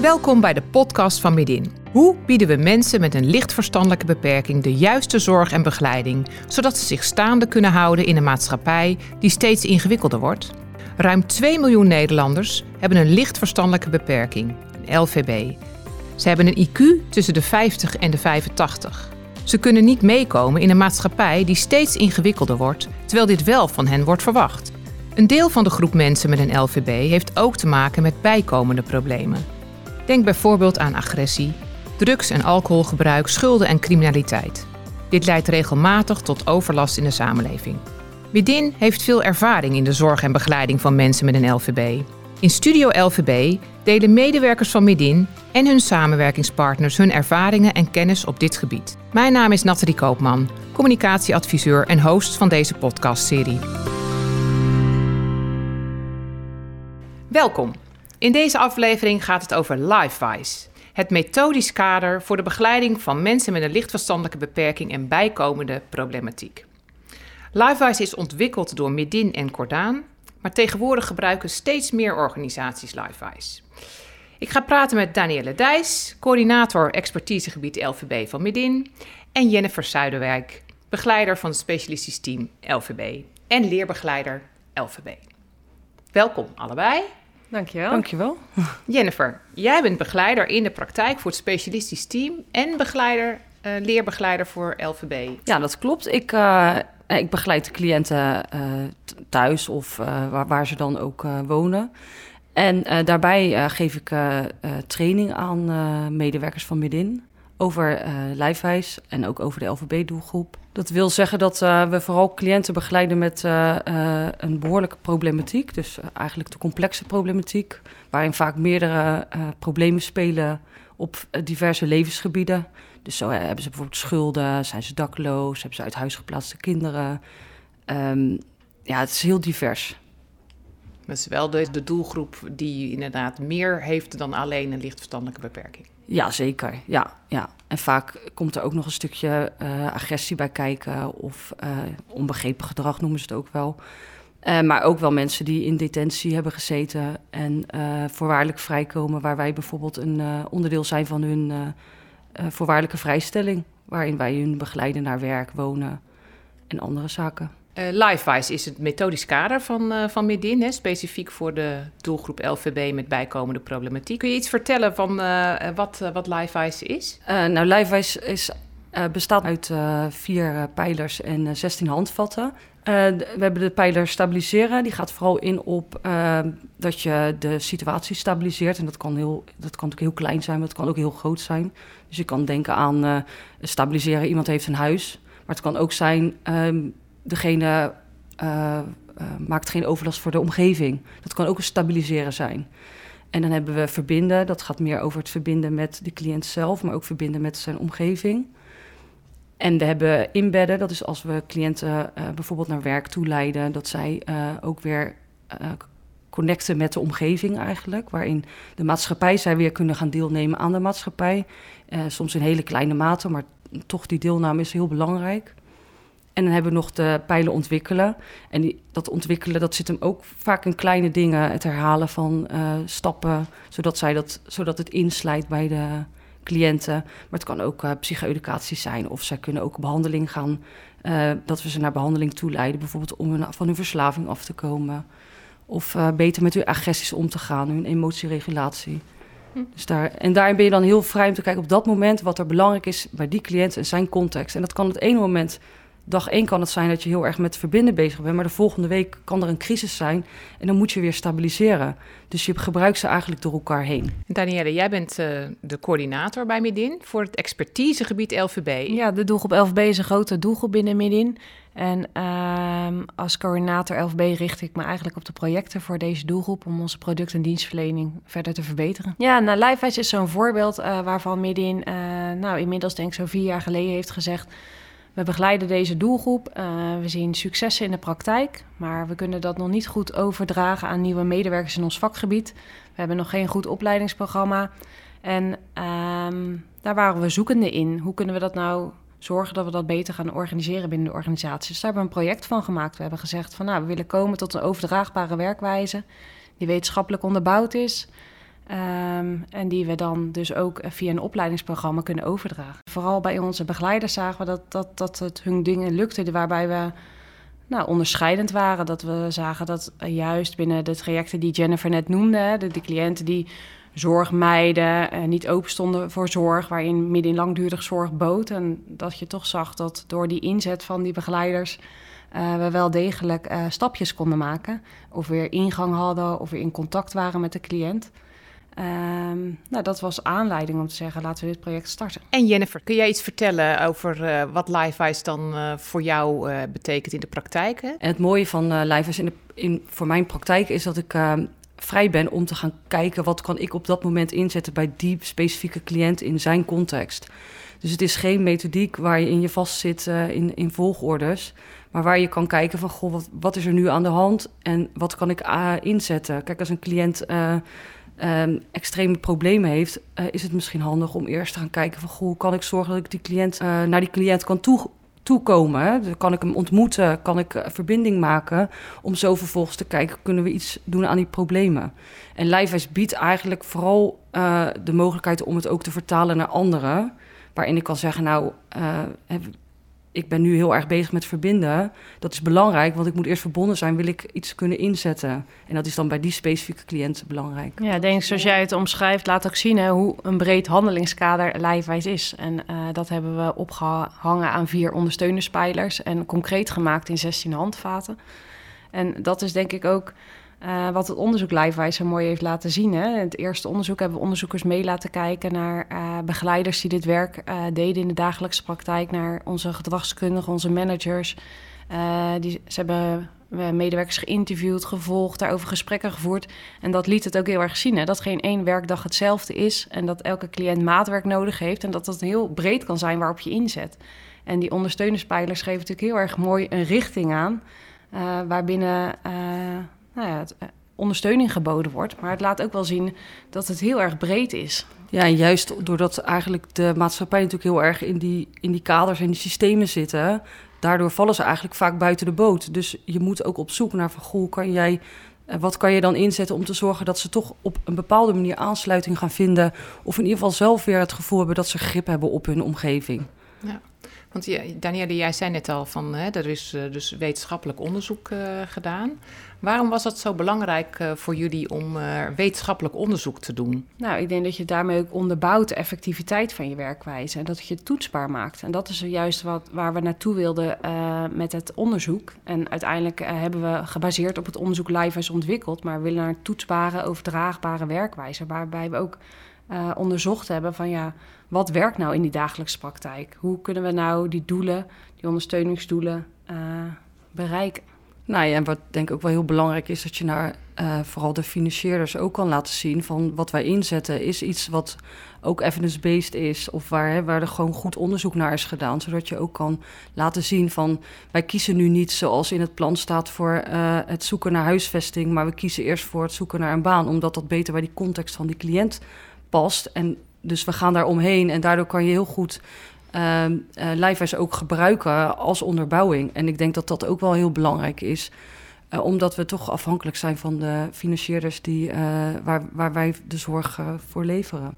Welkom bij de podcast van Midin. Hoe bieden we mensen met een licht verstandelijke beperking de juiste zorg en begeleiding, zodat ze zich staande kunnen houden in een maatschappij die steeds ingewikkelder wordt? Ruim 2 miljoen Nederlanders hebben een licht verstandelijke beperking, een LVB. Ze hebben een IQ tussen de 50 en de 85. Ze kunnen niet meekomen in een maatschappij die steeds ingewikkelder wordt, terwijl dit wel van hen wordt verwacht. Een deel van de groep mensen met een LVB heeft ook te maken met bijkomende problemen. Denk bijvoorbeeld aan agressie, drugs- en alcoholgebruik, schulden en criminaliteit. Dit leidt regelmatig tot overlast in de samenleving. Widin heeft veel ervaring in de zorg en begeleiding van mensen met een LVB. In Studio LVB delen medewerkers van Midin en hun samenwerkingspartners hun ervaringen en kennis op dit gebied. Mijn naam is Nathalie Koopman, communicatieadviseur en host van deze podcastserie. Welkom. In deze aflevering gaat het over LifeWise, het methodisch kader voor de begeleiding van mensen met een lichtverstandelijke beperking en bijkomende problematiek. LifeWise is ontwikkeld door Midin en Cordaan, maar tegenwoordig gebruiken steeds meer organisaties LifeWise. Ik ga praten met Danielle Dijs, coördinator expertisegebied LVB van Midin, en Jennifer Zuiderwijk, begeleider van het specialistisch team LVB en leerbegeleider LVB. Welkom allebei. Dankjewel. Dankjewel. Jennifer, jij bent begeleider in de praktijk voor het specialistisch team en begeleider, uh, leerbegeleider voor LVB. Ja, dat klopt. Ik, uh, ik begeleid de cliënten uh, thuis of waar, waar, ze dan ook wonen. En daarbij geef ik training aan medewerkers van Midin over uh, lijfwijs en ook over de LVB-doelgroep. Dat wil zeggen dat uh, we vooral cliënten begeleiden met uh, een behoorlijke problematiek. Dus eigenlijk de complexe problematiek, waarin vaak meerdere problemen spelen op diverse levensgebieden. Dus zo hebben ze bijvoorbeeld schulden, zijn ze dakloos, hebben ze uit huis geplaatste kinderen. Um, ja, het is heel divers. Dat is wel de, de doelgroep die inderdaad meer heeft dan alleen een lichtverstandelijke beperking. Ja, zeker. Ja, ja. En vaak komt er ook nog een stukje uh, agressie bij kijken of uh, onbegrepen gedrag noemen ze het ook wel. Uh, maar ook wel mensen die in detentie hebben gezeten en voorwaardelijk vrijkomen, waar wij bijvoorbeeld een onderdeel zijn van hun voorwaardelijke vrijstelling, waarin wij hun begeleiden naar werk, wonen en andere zaken. Uh, LifeWise is het methodisch kader van, uh, van Midin, hè, specifiek voor de doelgroep LVB met bijkomende problematiek. Kun je iets vertellen van uh, wat, wat LifeWise is? nou, LifeWise is, bestaat uit vier pijlers en 16 handvatten. we hebben de pijler stabiliseren. Die gaat vooral in op dat je de situatie stabiliseert. En dat kan, heel, dat kan ook heel klein zijn, maar het kan ook heel groot zijn. Dus je kan denken aan stabiliseren, iemand heeft een huis. Maar het kan ook zijn... Um, degene uh, uh, maakt geen overlast voor de omgeving. Dat kan ook een stabiliseren zijn. En dan hebben we verbinden. Dat gaat meer over het verbinden met de cliënt zelf, maar ook verbinden met zijn omgeving. En we hebben inbedden. Dat is als we cliënten uh, bijvoorbeeld naar werk toeleiden, dat zij ook weer connecten met de omgeving eigenlijk. Waarin de maatschappij zij weer kunnen gaan deelnemen aan de maatschappij. soms in hele kleine mate, maar toch die deelname is heel belangrijk. En dan hebben we nog de pijlen ontwikkelen. En die, dat ontwikkelen, dat zit hem ook vaak in kleine dingen. Het herhalen van uh, stappen, zodat, zij dat, zodat het inslijt bij de cliënten. Maar het kan ook uh, psycho-educatie zijn. Of zij kunnen ook behandeling gaan, uh, dat we ze naar behandeling toeleiden. Bijvoorbeeld om hun, van hun verslaving af te komen. Of beter met hun agressies om te gaan, hun emotieregulatie. Hm. Dus daar, en daarin ben je dan heel vrij om te kijken op dat moment wat er belangrijk is bij die cliënt en zijn context. En dat kan het ene moment dag één kan het zijn dat je heel erg met verbinden bezig bent, maar de volgende week kan er een crisis zijn en dan moet je weer stabiliseren. Dus je gebruikt ze eigenlijk door elkaar heen. Danielle, jij bent uh, de coördinator bij Midin voor het expertisegebied LVB. Ja, de doelgroep LVB is een grote doelgroep binnen Midin. En uh, als coördinator LVB richt ik me eigenlijk op de projecten voor deze doelgroep om onze product- en dienstverlening verder te verbeteren. Ja, nou, LifeWise is zo'n voorbeeld uh, waarvan Midin, uh, nou, inmiddels denk ik zo vier jaar geleden heeft gezegd we begeleiden deze doelgroep. Uh, we zien successen in de praktijk, maar we kunnen dat nog niet goed overdragen aan nieuwe medewerkers in ons vakgebied. We hebben nog geen goed opleidingsprogramma. En um, daar waren we zoekende in. Hoe kunnen we dat nou zorgen dat we dat beter gaan organiseren binnen de organisatie? Dus daar hebben we een project van gemaakt. We hebben gezegd van nou, we willen komen tot een overdraagbare werkwijze die wetenschappelijk onderbouwd is. Ehm, en die we dan dus ook via een opleidingsprogramma kunnen overdragen. Vooral bij onze begeleiders zagen we dat, dat, dat het hun dingen lukte waarbij we nou, onderscheidend waren. Dat we zagen dat juist binnen de trajecten die Jennifer net noemde, de, cliënten die zorg mijden, en niet open stonden voor zorg, waarin midden in langdurig zorg bood. En dat je toch zag dat door die inzet van die begeleiders we wel degelijk stapjes konden maken. Of weer ingang hadden, of weer in contact waren met de cliënt. Um, nou, dat was aanleiding om te zeggen, laten we dit project starten. En Jennifer, kun jij iets vertellen over uh, wat LiveWise dan voor jou betekent in de praktijk? Hè? En het mooie van LiveWise in, in voor mijn praktijk is dat ik ehm, vrij ben om te gaan kijken wat kan ik op dat moment inzetten bij die specifieke cliënt in zijn context. Dus het is geen methodiek waar je in je vastzit uh, in, in volgorders, maar waar je kan kijken van goh, wat, wat is er nu aan de hand en wat kan ik uh, inzetten. Kijk, als een cliënt uh, um, extreme problemen heeft, is het misschien handig om eerst te gaan kijken van hoe kan ik zorgen dat ik die cliënt naar die cliënt kan toe, toekomen. Dan kan ik hem ontmoeten, kan ik eh, verbinding maken. Om zo vervolgens te kijken, kunnen we iets doen aan die problemen. En Lijfwijs biedt eigenlijk vooral de mogelijkheid om het ook te vertalen naar anderen. Waarin ik kan zeggen, nou, uh, ik ben nu heel erg bezig met verbinden. Dat is belangrijk, want ik moet eerst verbonden zijn, wil ik iets kunnen inzetten. En dat is dan bij die specifieke cliënten belangrijk. Ja, ik denk zoals jij het omschrijft, laat ook zien hè, hoe een breed handelingskader lijfwijs is. En uh, dat hebben we opgehangen aan vier ondersteunerspijlers en concreet gemaakt in 16 handvaten. En dat is denk ik ook uh, wat het onderzoek Livewijs zo mooi heeft laten zien. Hè. In het eerste onderzoek hebben we onderzoekers mee laten kijken naar uh, begeleiders die dit werk uh, deden in de dagelijkse praktijk, naar onze gedragskundigen, onze managers. die, ze hebben medewerkers geïnterviewd, gevolgd, daarover gesprekken gevoerd. En dat liet het ook heel erg zien. Hè? Dat geen één werkdag hetzelfde is en dat elke cliënt maatwerk nodig heeft en dat dat heel breed kan zijn waarop je inzet. En die ondersteunerspijlers geven natuurlijk heel erg mooi een richting aan, waarbinnen nou ja, het, eh, ondersteuning geboden wordt. Maar het laat ook wel zien dat het heel erg breed is. Ja, en juist doordat eigenlijk de maatschappij natuurlijk heel erg in die, in die kaders en die systemen zitten, daardoor vallen ze eigenlijk vaak buiten de boot. Dus je moet ook op zoek naar van goh, kan jij, eh, wat kan je dan inzetten om te zorgen dat ze toch op een bepaalde manier aansluiting gaan vinden. Of in ieder geval zelf weer het gevoel hebben dat ze grip hebben op hun omgeving. Ja. Want Danielle, jij zei net al van hè, er is uh, dus wetenschappelijk onderzoek uh, gedaan. Waarom was het zo belangrijk uh, voor jullie om wetenschappelijk onderzoek te doen? Nou, ik denk dat je daarmee ook onderbouwt de effectiviteit van je werkwijze en dat je het toetsbaar maakt. En dat is juist wat, waar we naartoe wilden met het onderzoek. En uiteindelijk hebben we gebaseerd op het onderzoek LiveWise ontwikkeld, maar we willen naar een toetsbare, overdraagbare werkwijze, waarbij we ook uh, onderzocht hebben van ja, wat werkt nou in die dagelijkse praktijk? Hoe kunnen we nou die doelen, die ondersteuningsdoelen uh, bereiken? Nou ja, en wat denk ik ook wel heel belangrijk is, dat je naar uh, vooral de financierders ook kan laten zien van wat wij inzetten, is iets wat ook evidence-based is, of waar, hè, waar er gewoon goed onderzoek naar is gedaan, zodat je ook kan laten zien van wij kiezen nu niet zoals in het plan staat voor het zoeken naar huisvesting, maar we kiezen eerst voor het zoeken naar een baan, omdat dat beter bij die context van die cliënt past. En dus we gaan daar omheen en daardoor kan je heel goed uh, uh, ook gebruiken als onderbouwing. En ik denk dat dat ook wel heel belangrijk is. Uh, omdat we toch afhankelijk zijn van de financierders die, uh, waar, waar wij de zorg voor leveren.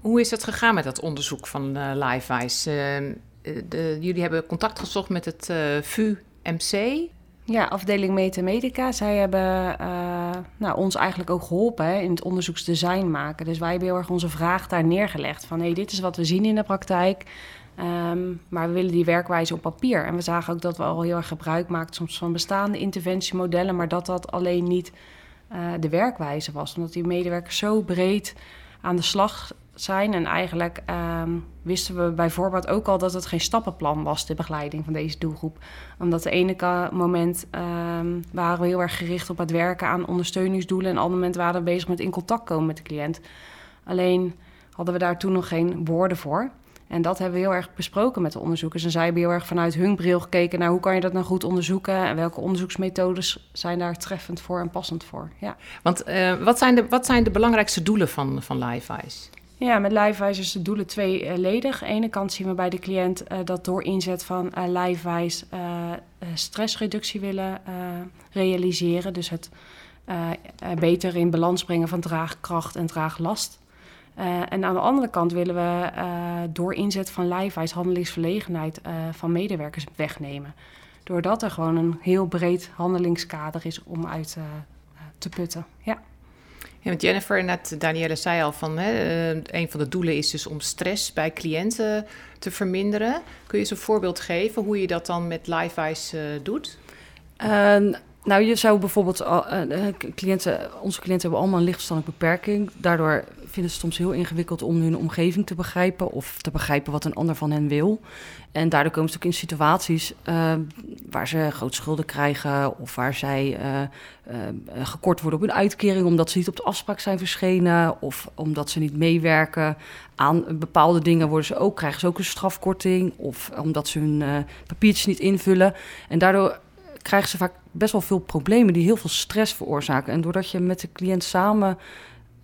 Hoe is het gegaan met dat onderzoek van uh, LiveWise? De, jullie hebben contact gezocht met het VU-MC. Ja, afdeling Metamedica. Zij hebben uh, nou, ons eigenlijk ook geholpen in het onderzoeksdesign maken. Dus wij hebben heel erg onze vraag daar neergelegd. Van hey, dit is wat we zien in de praktijk. Um, maar we willen die werkwijze op papier. En we zagen ook dat we al heel erg gebruik maakten soms van bestaande interventiemodellen. Maar dat dat alleen niet uh, de werkwijze was. Omdat die medewerkers zo breed aan de slag zijn. En eigenlijk um, wisten we bijvoorbeeld ook al dat het geen stappenplan was, de begeleiding van deze doelgroep. Omdat de ene moment um, waren we heel erg gericht op het werken aan ondersteuningsdoelen. En op andere moment waren we bezig met in contact komen met de cliënt. Alleen hadden we daar toen nog geen woorden voor. En dat hebben we heel erg besproken met de onderzoekers. En zij hebben heel erg vanuit hun bril gekeken naar hoe kan je dat nou goed onderzoeken en welke onderzoeksmethodes zijn daar treffend voor en passend voor. Ja. Want uh, wat, zijn de, wat zijn de belangrijkste doelen van, van LiveEyes? Ja, met LiveWise is de doelen tweeledig. Aan de ene kant zien we bij de cliënt uh, dat door inzet van uh, stressreductie willen realiseren. Dus het beter in balans brengen van draagkracht en draaglast. en aan de andere kant willen we door inzet van lijfwijs handelingsverlegenheid van medewerkers wegnemen. Doordat er gewoon een heel breed handelingskader is om uit te putten. Ja. Ja, want Jennifer en net Danielle zei al van hè, eh, een van de doelen is dus om stress bij cliënten te verminderen. Kun je eens een voorbeeld geven hoe je dat dan met LiveWise uh, doet? Uh, nou, je zou bijvoorbeeld, uh, cliënten, onze cliënten hebben allemaal een lichtverstandelijke beperking. Daardoor vinden het soms heel ingewikkeld om hun omgeving te begrijpen of te begrijpen wat een ander van hen wil. En daardoor komen ze ook in situaties uh, waar ze grote schulden krijgen of waar zij uh, gekort worden op hun uitkering omdat ze niet op de afspraak zijn verschenen of omdat ze niet meewerken aan bepaalde dingen worden ze ook, krijgen ze ook een strafkorting of omdat ze hun papiertjes niet invullen. En daardoor krijgen ze vaak best wel veel problemen die heel veel stress veroorzaken. En doordat je met de cliënt samen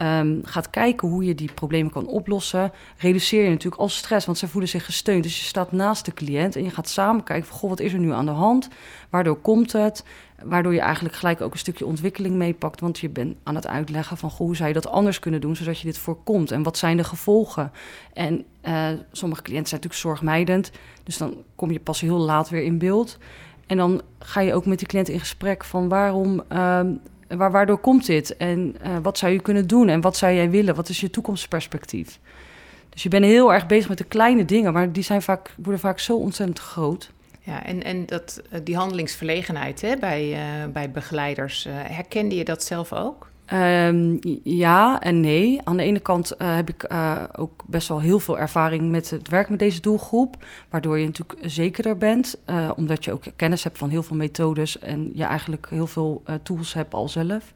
um, gaat kijken hoe je die problemen kan oplossen, reduceer je natuurlijk al stress, want ze voelen zich gesteund. Dus je staat naast de cliënt en je gaat samen kijken van, goh, wat is er nu aan de hand? Waardoor komt het? Waardoor je eigenlijk gelijk ook een stukje ontwikkeling meepakt, want je bent aan het uitleggen van, goh, hoe zou je dat anders kunnen doen, zodat je dit voorkomt? En wat zijn de gevolgen? En uh, sommige cliënten zijn natuurlijk zorgmijdend, dus dan kom je pas heel laat weer in beeld. En dan ga je ook met die cliënt in gesprek van waarom ehm, Waar, waardoor komt dit? En uh, wat zou je kunnen doen? En wat zou jij willen? Wat is je toekomstperspectief? Dus je bent heel erg bezig met de kleine dingen, maar die zijn vaak, worden vaak zo ontzettend groot. Ja, en, en dat, eh, die handelingsverlegenheid hè, bij, uh, bij begeleiders, herkende je dat zelf ook? Um, ja en nee. Aan de ene kant uh, heb ik uh, ook best wel heel veel ervaring met het werk met deze doelgroep. Waardoor je natuurlijk zekerder bent. Uh, omdat je ook kennis hebt van heel veel methodes. En je eigenlijk heel veel tools hebt al zelf.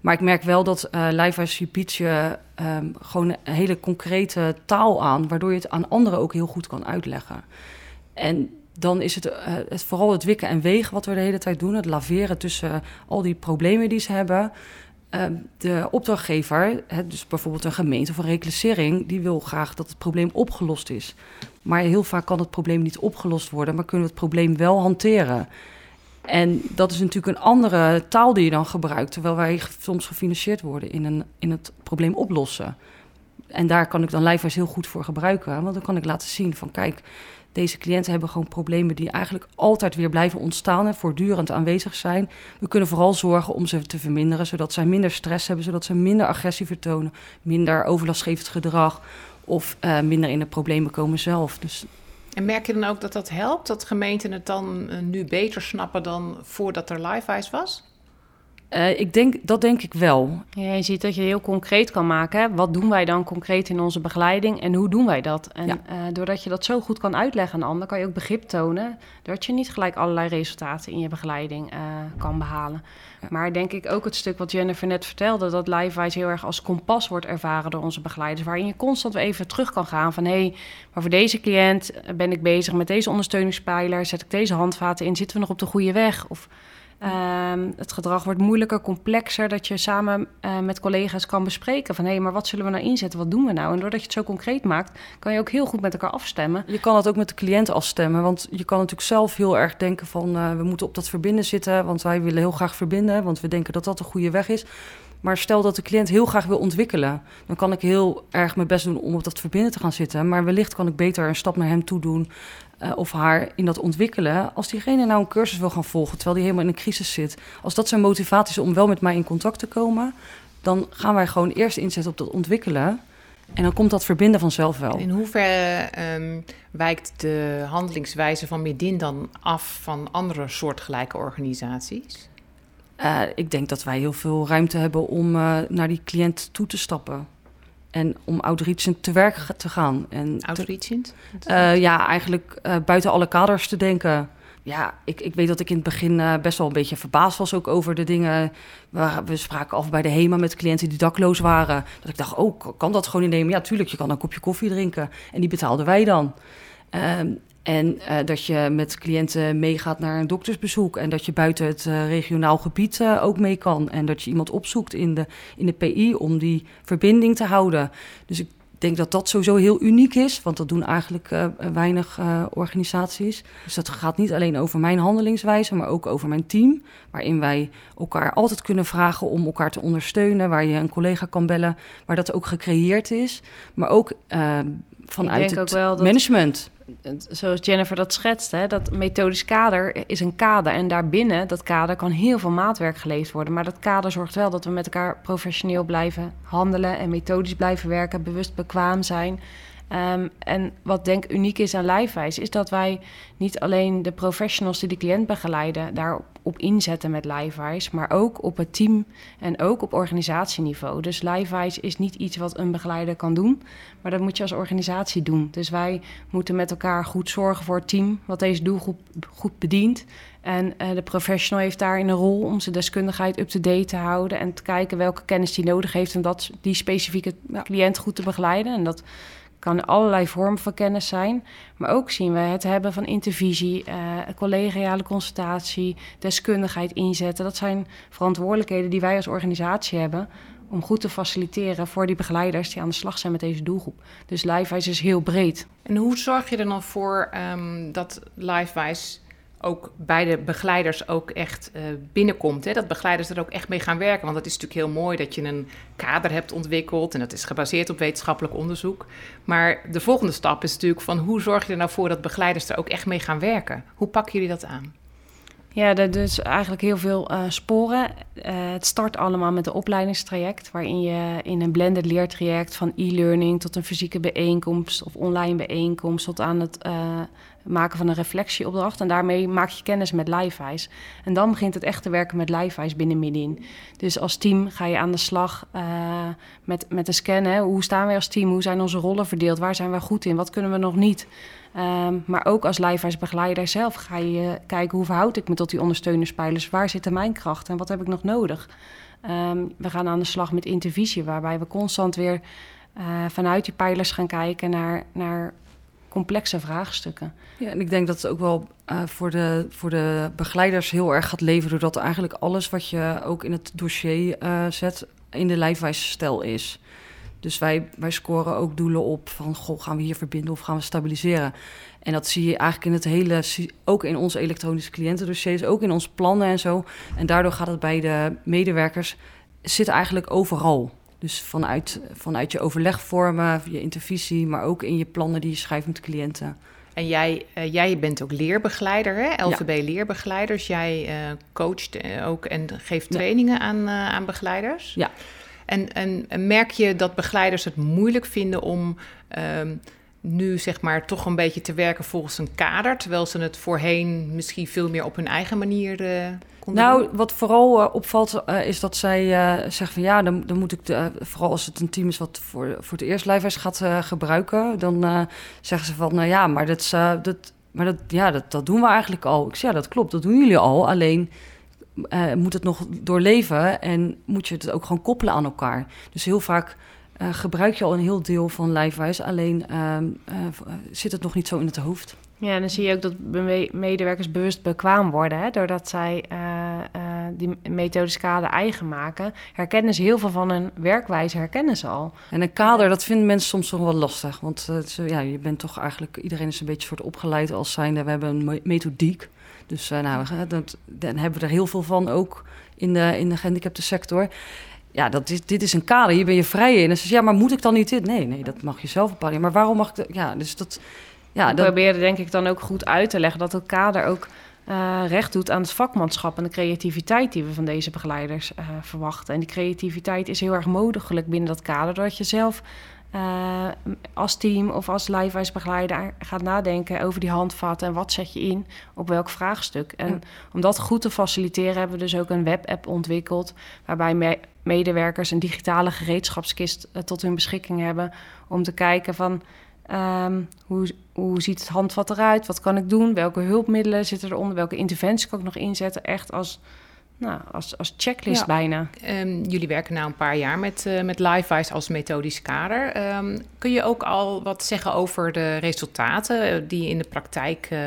Maar ik merk wel dat uh, Lijfwijs biedt je um, gewoon een hele concrete taal aan. Waardoor je het aan anderen ook heel goed kan uitleggen. En dan is het, het vooral het wikken en wegen wat we de hele tijd doen. Het laveren tussen al die problemen die ze hebben. Ehm, de opdrachtgever, dus bijvoorbeeld een gemeente of een reclassering, die wil graag dat het probleem opgelost is. Maar heel vaak kan het probleem niet opgelost worden, maar kunnen we het probleem wel hanteren. En dat is natuurlijk een andere taal die je dan gebruikt, terwijl wij soms gefinancierd worden in, een, in het probleem oplossen. En daar kan ik dan lijfwijs heel goed voor gebruiken, want dan kan ik laten zien van kijk, deze cliënten hebben gewoon problemen die eigenlijk altijd weer blijven ontstaan en voortdurend aanwezig zijn. We kunnen vooral zorgen om ze te verminderen, zodat zij minder stress hebben, zodat ze minder agressie vertonen, minder overlastgevend gedrag of uh, minder in de problemen komen zelf. Dus en merk je dan ook dat dat helpt, dat gemeenten het dan uh, nu beter snappen dan voordat er live was? Uh, ik denk, dat denk ik wel. Ja, je ziet dat je heel concreet kan maken. Hè? Wat doen wij dan concreet in onze begeleiding en hoe doen wij dat? En ja. uh, doordat je dat zo goed kan uitleggen aan de ander, kan je ook begrip tonen dat je niet gelijk allerlei resultaten in je begeleiding uh, kan behalen. Ja. Maar denk ik ook het stuk wat Jennifer net vertelde, dat LiveWise heel erg als kompas wordt ervaren door onze begeleiders, waarin je constant weer even terug kan gaan van hé, hey, maar voor deze cliënt ben ik bezig met deze ondersteuningspijler, zet ik deze handvaten in, zitten we nog op de goede weg? Of Um, het gedrag wordt moeilijker, complexer, dat je samen uh, met collega's kan bespreken van hé, hey, maar wat zullen we nou inzetten, wat doen we nou? En doordat je het zo concreet maakt, kan je ook heel goed met elkaar afstemmen. Je kan het ook met de cliënt afstemmen, want je kan natuurlijk zelf heel erg denken van uh, we moeten op dat verbinden zitten, want wij willen heel graag verbinden, want we denken dat dat de goede weg is. Maar stel dat de cliënt heel graag wil ontwikkelen, dan kan ik heel erg mijn best doen om op dat verbinden te gaan zitten. Maar wellicht kan ik beter een stap naar hem toe doen uh, of haar in dat ontwikkelen. Als diegene nou een cursus wil gaan volgen terwijl die helemaal in een crisis zit, als dat zijn motivatie is om wel met mij in contact te komen, dan gaan wij gewoon eerst inzetten op dat ontwikkelen. En dan komt dat verbinden vanzelf wel. In hoeverre um, wijkt de handelingswijze van Medin dan af van andere soortgelijke organisaties? Uh, ik denk dat wij heel veel ruimte hebben om uh, naar die cliënt toe te stappen. En om outreachend te werk te gaan. En outreachend? Uh, ja, eigenlijk uh, buiten alle kaders te denken. Ja, ik, ik weet dat ik in het begin uh, best wel een beetje verbaasd was ook over de dingen. We, we spraken af bij de HEMA met cliënten die dakloos waren. Dat ik dacht, oh, kan dat gewoon innemen? Ja, tuurlijk, je kan een kopje koffie drinken. En die betaalden wij dan. Um, en uh, dat je met cliënten meegaat naar een doktersbezoek. En dat je buiten het uh, regionaal gebied uh, ook mee kan. En dat je iemand opzoekt in de, in de PI om die verbinding te houden. Dus ik denk dat dat sowieso heel uniek is, want dat doen eigenlijk weinig organisaties. Dus dat gaat niet alleen over mijn handelingswijze, maar ook over mijn team. Waarin wij elkaar altijd kunnen vragen om elkaar te ondersteunen. Waar je een collega kan bellen, waar dat ook gecreëerd is. Maar ook vanuit het management zoals Jennifer dat schetst, hè, dat methodisch kader is een kader. En daarbinnen, dat kader, kan heel veel maatwerk geleverd worden. Maar dat kader zorgt wel dat we met elkaar professioneel blijven handelen en methodisch blijven werken, bewust bekwaam zijn. Um, en wat denk uniek is aan Lijfwijs, is dat wij niet alleen de professionals die de cliënt begeleiden daarop inzetten met Lijfwijs, maar ook op het team en ook op organisatieniveau. Dus Lijfwijs is niet iets wat een begeleider kan doen, maar dat moet je als organisatie doen. Dus wij moeten met elkaar goed zorgen voor het team wat deze doelgroep goed bedient. En uh, de professional heeft daarin een rol om zijn deskundigheid up-to-date te houden en te kijken welke kennis hij nodig heeft om dat, die specifieke cliënt goed te begeleiden. En dat kan allerlei vormen van kennis zijn. Maar ook zien we het hebben van intervisie, uh, collegiale consultatie, deskundigheid inzetten. Dat zijn verantwoordelijkheden die wij als organisatie hebben om goed te faciliteren voor die begeleiders die aan de slag zijn met deze doelgroep. Dus LiveWise is heel breed. En hoe zorg je er dan voor um, dat LiveWise ook bij de begeleiders ook echt uh, binnenkomt. Hè? Dat begeleiders er ook echt mee gaan werken. Want het is natuurlijk heel mooi dat je een kader hebt ontwikkeld en dat is gebaseerd op wetenschappelijk onderzoek. Maar de volgende stap is natuurlijk van hoe zorg je er nou voor dat begeleiders er ook echt mee gaan werken? Hoe pakken jullie dat aan? Ja, dus eigenlijk heel veel uh, sporen. Uh, het start allemaal met een opleidingstraject, waarin je in een blended leertraject van e-learning tot een fysieke bijeenkomst of online bijeenkomst tot aan het uh, maken van een reflectieopdracht. En daarmee maak je kennis met LiveEyes. En dan begint het echt te werken met LiveEyes binnen Midin. Dus als team ga je aan de slag met, met de scannen. Hoe staan wij als team? Hoe zijn onze rollen verdeeld? Waar zijn wij goed in? Wat kunnen we nog niet? Um, maar ook als LiveEyes begeleider zelf ga je kijken... hoe verhoud ik me tot die ondersteunerspijlers? Waar zitten mijn krachten en wat heb ik nog nodig? Um, we gaan aan de slag met intervisie... waarbij we constant weer... Uh, vanuit die pijlers gaan kijken naar, naar complexe vraagstukken. Ja, en ik denk dat het ook wel uh, voor, de, voor de begeleiders heel erg gaat leveren... doordat eigenlijk alles wat je ook in het dossier uh, zet in de lijfwijsstijl is. Dus wij, wij scoren ook doelen op van... goh, gaan we hier verbinden of gaan we stabiliseren? En dat zie je eigenlijk in het hele... ook in onze elektronische cliëntendossiers, ook in onze plannen en zo. En daardoor gaat het bij de medewerkers... zit eigenlijk overal... Dus vanuit, vanuit je overlegvormen, je intervisie, maar ook in je plannen die je schrijft met cliënten. En jij, uh, jij bent ook leerbegeleider, hè? LVB ja. leerbegeleiders. Jij uh, coacht uh, ook en geeft trainingen ja. aan, aan begeleiders. Ja. En, en, en, merk je dat begeleiders het moeilijk vinden om um, nu zeg maar toch een beetje te werken volgens een kader, terwijl ze het voorheen misschien veel meer op hun eigen manier uh, konden nou, doen? wat vooral uh, opvalt uh, is dat zij zeggen van ja, dan, dan moet ik, de, vooral als het een team is wat voor, voor het eerst lijfwijs gaat gebruiken, dan zeggen ze van nou ja, maar dat, dat, maar dat, ja, dat, dat doen we eigenlijk al. Ik zeg ja, dat klopt, dat doen jullie al, alleen... moet het nog doorleven en moet je het ook gewoon koppelen aan elkaar. Dus heel vaak uh, gebruik je al een heel deel van lijfwijs, alleen uh, uh, zit het nog niet zo in het hoofd. Ja, en dan zie je ook dat medewerkers bewust bekwaam worden. Hè? Doordat zij die methodische kader eigen maken, herkennen ze heel veel van hun werkwijze, herkennen ze al. En een kader, dat vinden mensen soms nog wel lastig. Want ja, je bent toch eigenlijk, iedereen is een beetje soort opgeleid als zijnde, we hebben een methodiek. Dus nou, dat, dan hebben we er heel veel van ook in de, in de gehandicapte sector ja, dat is, dit is een kader, hier ben je vrij in. En ze ja, maar moet ik dan niet dit? Nee, nee, dat mag je zelf bepalen. Maar waarom mag ik dat? Ja, dus dat... Ja, dat... probeerde denk ik dan ook goed uit te leggen... dat het kader ook uh, recht doet aan het vakmanschap en de creativiteit die we van deze begeleiders uh, verwachten. En die creativiteit is heel erg mogelijk binnen dat kader, doordat je zelf uh, als team of als begeleider gaat nadenken over die handvatten en wat zet je in op welk vraagstuk. En ja. om dat goed te faciliteren hebben we dus ook een webapp ontwikkeld waarbij me medewerkers een digitale gereedschapskist uh, tot hun beschikking hebben om te kijken van um, hoe, hoe ziet het handvat eruit, wat kan ik doen, welke hulpmiddelen zitten eronder, welke interventies kan ik nog inzetten, echt als nou, als, als checklist ja. bijna. Um, jullie werken nu een paar jaar met, uh, met LiveWise als methodisch kader. Um, kun je ook al wat zeggen over de resultaten die je in de praktijk uh,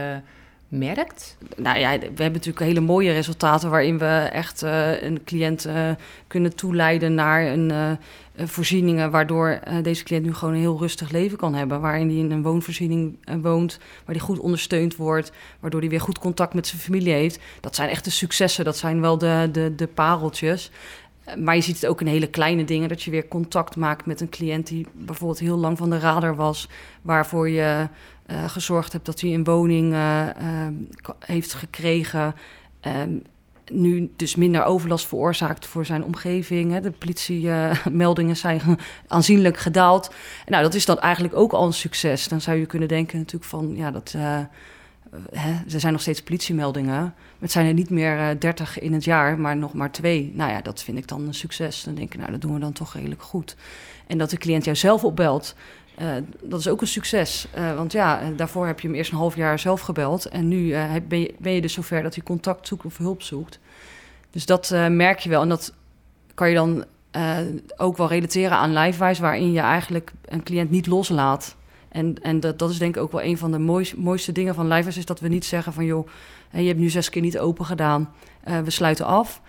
merkt? Nou ja, we hebben natuurlijk hele mooie resultaten waarin we echt uh, een cliënt uh, kunnen toeleiden naar een, uh, voorzieningen, waardoor deze cliënt nu gewoon een heel rustig leven kan hebben. Waarin hij in een woonvoorziening woont, waar hij goed ondersteund wordt, waardoor hij weer goed contact met zijn familie heeft. Dat zijn echt de successen, dat zijn wel de, de, de pareltjes. Maar je ziet het ook in hele kleine dingen, dat je weer contact maakt met een cliënt die bijvoorbeeld heel lang van de radar was, waarvoor je uh, gezorgd hebt dat hij een woning uh, uh, heeft gekregen. Ehm, nu dus minder overlast veroorzaakt voor zijn omgeving. De politiemeldingen zijn aanzienlijk gedaald. Nou, dat is dan eigenlijk ook al een succes. Dan zou je kunnen denken natuurlijk van, ja, dat... Hè, er zijn nog steeds politiemeldingen. Het zijn er niet meer dertig in het jaar, maar nog maar twee. Nou ja, dat vind ik dan een succes. Dan denk ik, nou, dat doen we dan toch redelijk goed. En dat de cliënt jou zelf opbelt uh, dat is ook een succes. Uh, want ja, daarvoor heb je hem eerst een half jaar zelf gebeld. En nu uh, ben, je, ben je dus zover dat hij contact zoekt of hulp zoekt. Dus dat merk je wel. En dat kan je dan ook wel relateren aan LiveWise, waarin je eigenlijk een cliënt niet loslaat. En, en dat, is denk ik ook wel een van de mooiste, dingen van LiveWise, is dat we niet zeggen van joh, je hebt nu zes keer niet open gedaan, we sluiten af.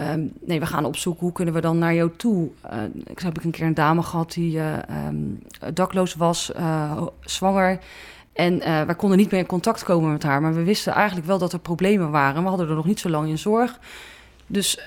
Um, nee, we gaan opzoeken hoe kunnen we dan naar jou toe. Uh, ik heb ik een keer een dame gehad die uh, um, dakloos was, uh, zwanger. En wij konden niet meer in contact komen met haar. Maar we wisten eigenlijk wel dat er problemen waren. We hadden er nog niet zo lang in zorg. Dus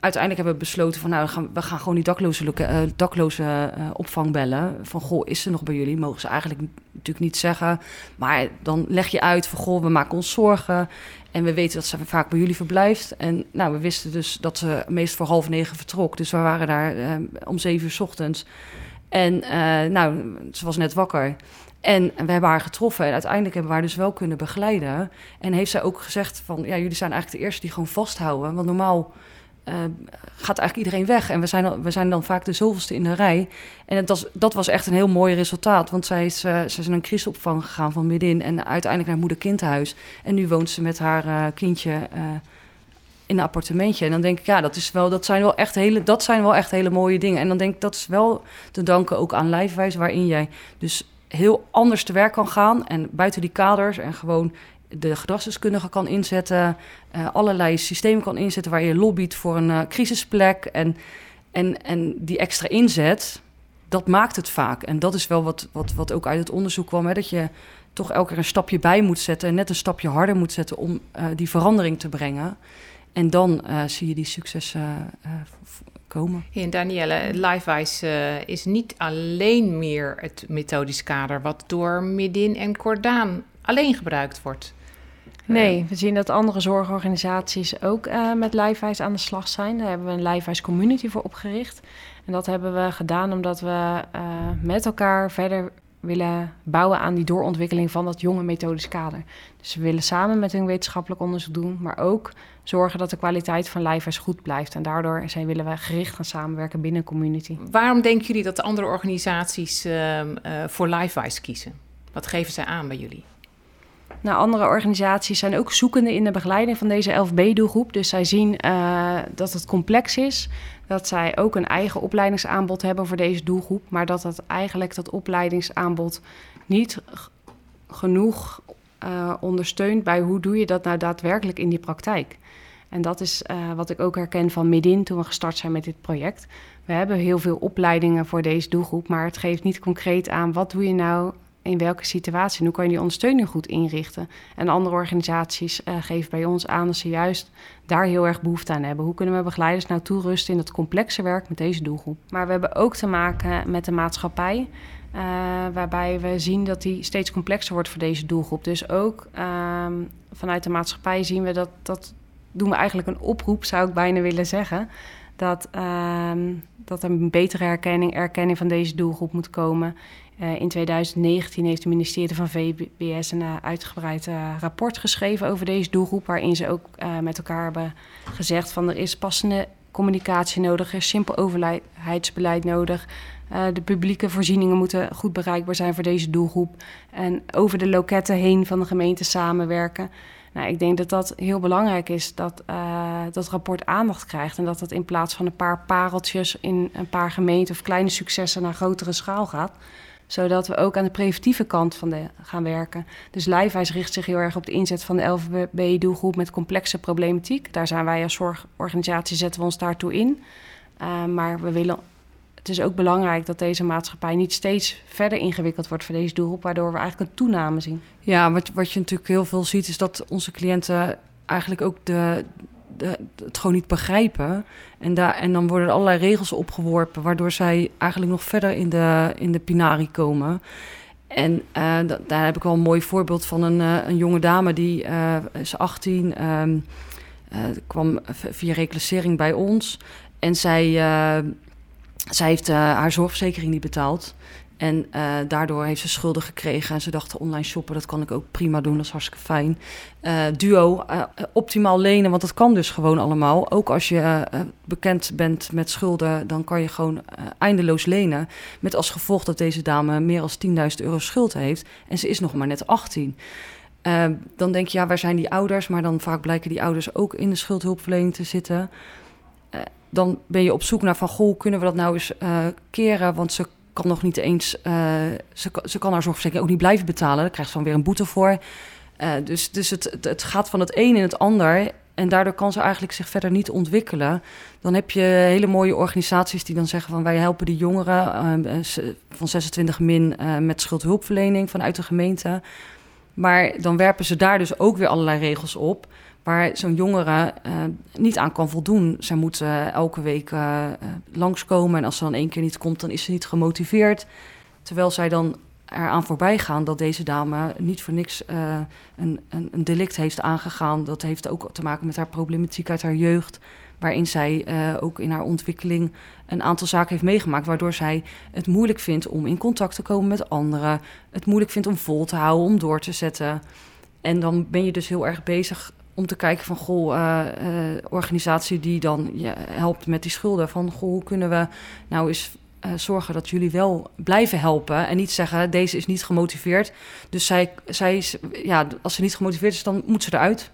uiteindelijk hebben we besloten van... nou, we gaan, we gaan gewoon die dakloze, dakloze opvang bellen. Van, goh, is ze nog bij jullie? Mogen ze eigenlijk natuurlijk niet zeggen. Maar dan leg je uit van, goh, we maken ons zorgen. En we weten dat ze vaak bij jullie verblijft. En nou, we wisten dus dat ze meest voor half negen vertrok. Dus we waren daar uh, om zeven uur s ochtends. En uh, nou, ze was net wakker. En we hebben haar getroffen en uiteindelijk hebben we haar dus wel kunnen begeleiden. En heeft zij ook gezegd van, ja, jullie zijn eigenlijk de eerste die gewoon vasthouden. Want normaal uh, gaat eigenlijk iedereen weg. En we zijn, we zijn dan vaak de zoveelste in de rij. En het was, dat was echt een heel mooi resultaat. Want zij is, uh, zij is in een crisisopvang gegaan van middenin. En uiteindelijk naar moeder-kindhuis. En nu woont ze met haar uh, kindje in een appartementje. En dan denk ik, ja, dat, is wel, dat, zijn wel echt hele, dat zijn wel echt hele mooie dingen. En dan denk ik, dat is wel te danken ook aan Lijfwijs... waarin jij dus heel anders te werk kan gaan. En buiten die kaders en gewoon de gedragsdeskundige kan inzetten, uh, allerlei systemen kan inzetten waar je lobbyt voor een uh, crisisplek. En, en, en die extra inzet, dat maakt het vaak. En dat is wel wat, wat, wat ook uit het onderzoek kwam, hè, dat je toch elke keer een stapje bij moet zetten en net een stapje harder moet zetten om uh, die verandering te brengen. En dan zie je die successen komen. en Danielle, LiveWise is niet alleen meer het methodisch kader wat door Midin en Cordaan alleen gebruikt wordt. Nee, we zien dat andere zorgorganisaties ook uh, met Lijfwijs aan de slag zijn. Daar hebben we een Lijfwijs community voor opgericht. En dat hebben we gedaan omdat we uh, met elkaar verder willen bouwen aan die doorontwikkeling van dat jonge methodisch kader. Dus we willen samen met hun wetenschappelijk onderzoek doen, maar ook zorgen dat de kwaliteit van Lijfwijs goed blijft. En daardoor zijn, willen we gericht gaan samenwerken binnen community. Waarom denken jullie dat de andere organisaties uh, voor Lijfwijs kiezen? Wat geven zij aan bij jullie? Nou, andere organisaties zijn ook zoekende in de begeleiding van deze 11B-doelgroep. Dus zij zien uh, dat het complex is, dat zij ook een eigen opleidingsaanbod hebben voor deze doelgroep, maar dat dat eigenlijk dat opleidingsaanbod niet genoeg uh, ondersteunt bij hoe doe je dat nou daadwerkelijk in die praktijk. En dat is uh, wat ik ook herken van Midin toen we gestart zijn met dit project. We hebben heel veel opleidingen voor deze doelgroep, maar het geeft niet concreet aan wat doe je nou in welke situatie hoe kan je die ondersteuning goed inrichten. En andere organisaties uh, geven bij ons aan dat ze juist daar heel erg behoefte aan hebben. Hoe kunnen we begeleiders nou toerusten in het complexe werk met deze doelgroep? Maar we hebben ook te maken met de maatschappij. Uh, waarbij we zien dat die steeds complexer wordt voor deze doelgroep. Dus ook uh, vanuit de maatschappij zien we dat, dat doen we eigenlijk een oproep, zou ik bijna willen zeggen. Dat, ehm, dat er een betere herkenning, erkenning van deze doelgroep moet komen. Uh, in 2019 heeft het ministerie van VBS een uh, uitgebreid uh, rapport geschreven over deze doelgroep, waarin ze ook met elkaar hebben gezegd van er is passende communicatie nodig, er is simpel overheidsbeleid nodig. de publieke voorzieningen moeten goed bereikbaar zijn voor deze doelgroep. En over de loketten heen van de gemeente samenwerken. Nou, ik denk dat dat heel belangrijk is dat dat rapport aandacht krijgt. En dat dat in plaats van een paar pareltjes in een paar gemeenten of kleine successen naar grotere schaal gaat zodat we ook aan de preventieve kant van de, gaan werken. Dus Lijfwijs richt zich heel erg op de inzet van de LVB-doelgroep met complexe problematiek. Daar zijn wij als zorgorganisatie, zetten we ons daartoe in. Uh, maar we willen, het is ook belangrijk dat deze maatschappij niet steeds verder ingewikkeld wordt voor deze doelgroep, waardoor we eigenlijk een toename zien. Ja, wat, wat je natuurlijk heel veel ziet, is dat onze cliënten eigenlijk ook de, het gewoon niet begrijpen. En, daar, en dan worden er allerlei regels opgeworpen, waardoor zij eigenlijk nog verder in de, in de pinari komen. En uh, daar heb ik wel een mooi voorbeeld van een, uh, een jonge dame die uh, is 18, um, kwam via reclassering bij ons. En zij, zij heeft haar zorgverzekering niet betaald. En uh, daardoor heeft ze schulden gekregen. En ze dachten online shoppen, dat kan ik ook prima doen. Dat is hartstikke fijn. Uh, duo, uh, optimaal lenen, want dat kan dus gewoon allemaal. Ook als je bekend bent met schulden, dan kan je gewoon eindeloos lenen. Met als gevolg dat deze dame meer dan 10.000 euro schuld heeft. En ze is nog maar net 18. dan denk je, ja, waar zijn die ouders? Maar dan vaak blijken die ouders ook in de schuldhulpverlening te zitten. dan ben je op zoek naar van, goh, kunnen we dat nou eens keren? Want ze kan nog niet eens, uh, ze, ze kan haar zorgverzekering ook niet blijven betalen. Daar krijgt ze dan weer een boete voor. Uh, dus dus het, het, gaat van het een in het ander. En daardoor kan ze eigenlijk zich verder niet ontwikkelen. Dan heb je hele mooie organisaties die dan zeggen van wij helpen de jongeren uh, van 26 min met schuldhulpverlening vanuit de gemeente. Maar dan werpen ze daar dus ook weer allerlei regels op waar zo'n jongere uh, niet aan kan voldoen. Zij moet elke week uh, langskomen en als ze dan één keer niet komt, dan is ze niet gemotiveerd. Terwijl zij dan eraan voorbij gaan dat deze dame niet voor niks een, een, een, delict heeft aangegaan. Dat heeft ook te maken met haar problematiek uit haar jeugd. Waarin zij ook in haar ontwikkeling een aantal zaken heeft meegemaakt. Waardoor zij het moeilijk vindt om in contact te komen met anderen. Het moeilijk vindt om vol te houden, om door te zetten. En dan ben je dus heel erg bezig om te kijken van, goh, uh, uh, organisatie die dan je helpt met die schulden. Van, goh, hoe kunnen we nou eens uh, zorgen dat jullie wel blijven helpen en niet zeggen, deze is niet gemotiveerd. Dus zij, zij is, ja, als ze niet gemotiveerd is, dan moet ze eruit.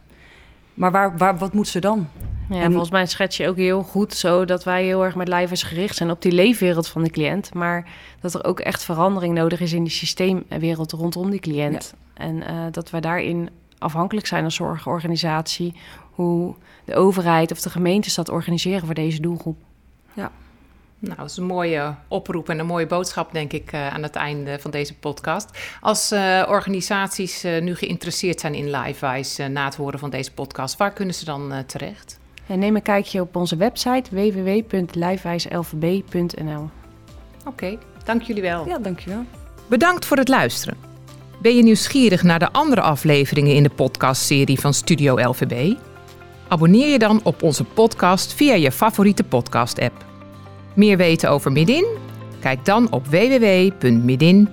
Maar waar, waar, wat moet ze dan? Ja, en volgens mij schets je ook heel goed zo dat wij heel erg met lijfers gericht zijn op die leefwereld van de cliënt. Maar dat er ook echt verandering nodig is in die systeemwereld rondom die cliënt. Ja. En uh, dat we daarin afhankelijk zijn als zorgorganisatie hoe de overheid of de gemeentes dat organiseren voor deze doelgroep. Ja. Nou, dat is een mooie oproep en een mooie boodschap, denk ik, uh, aan het einde van deze podcast. Als uh, organisaties uh, nu geïnteresseerd zijn in LiveWise na het horen van deze podcast, waar kunnen ze dan terecht? En neem een kijkje op onze website www.livewijslvb.nl. Oké, okay, dank jullie wel. Ja, dankjewel. Bedankt voor het luisteren. Ben je nieuwsgierig naar de andere afleveringen in de podcastserie van Studio LVB? Abonneer je dan op onze podcast via je favoriete podcast-app. Meer weten over Midin? Kijk dan op www.midin.nl.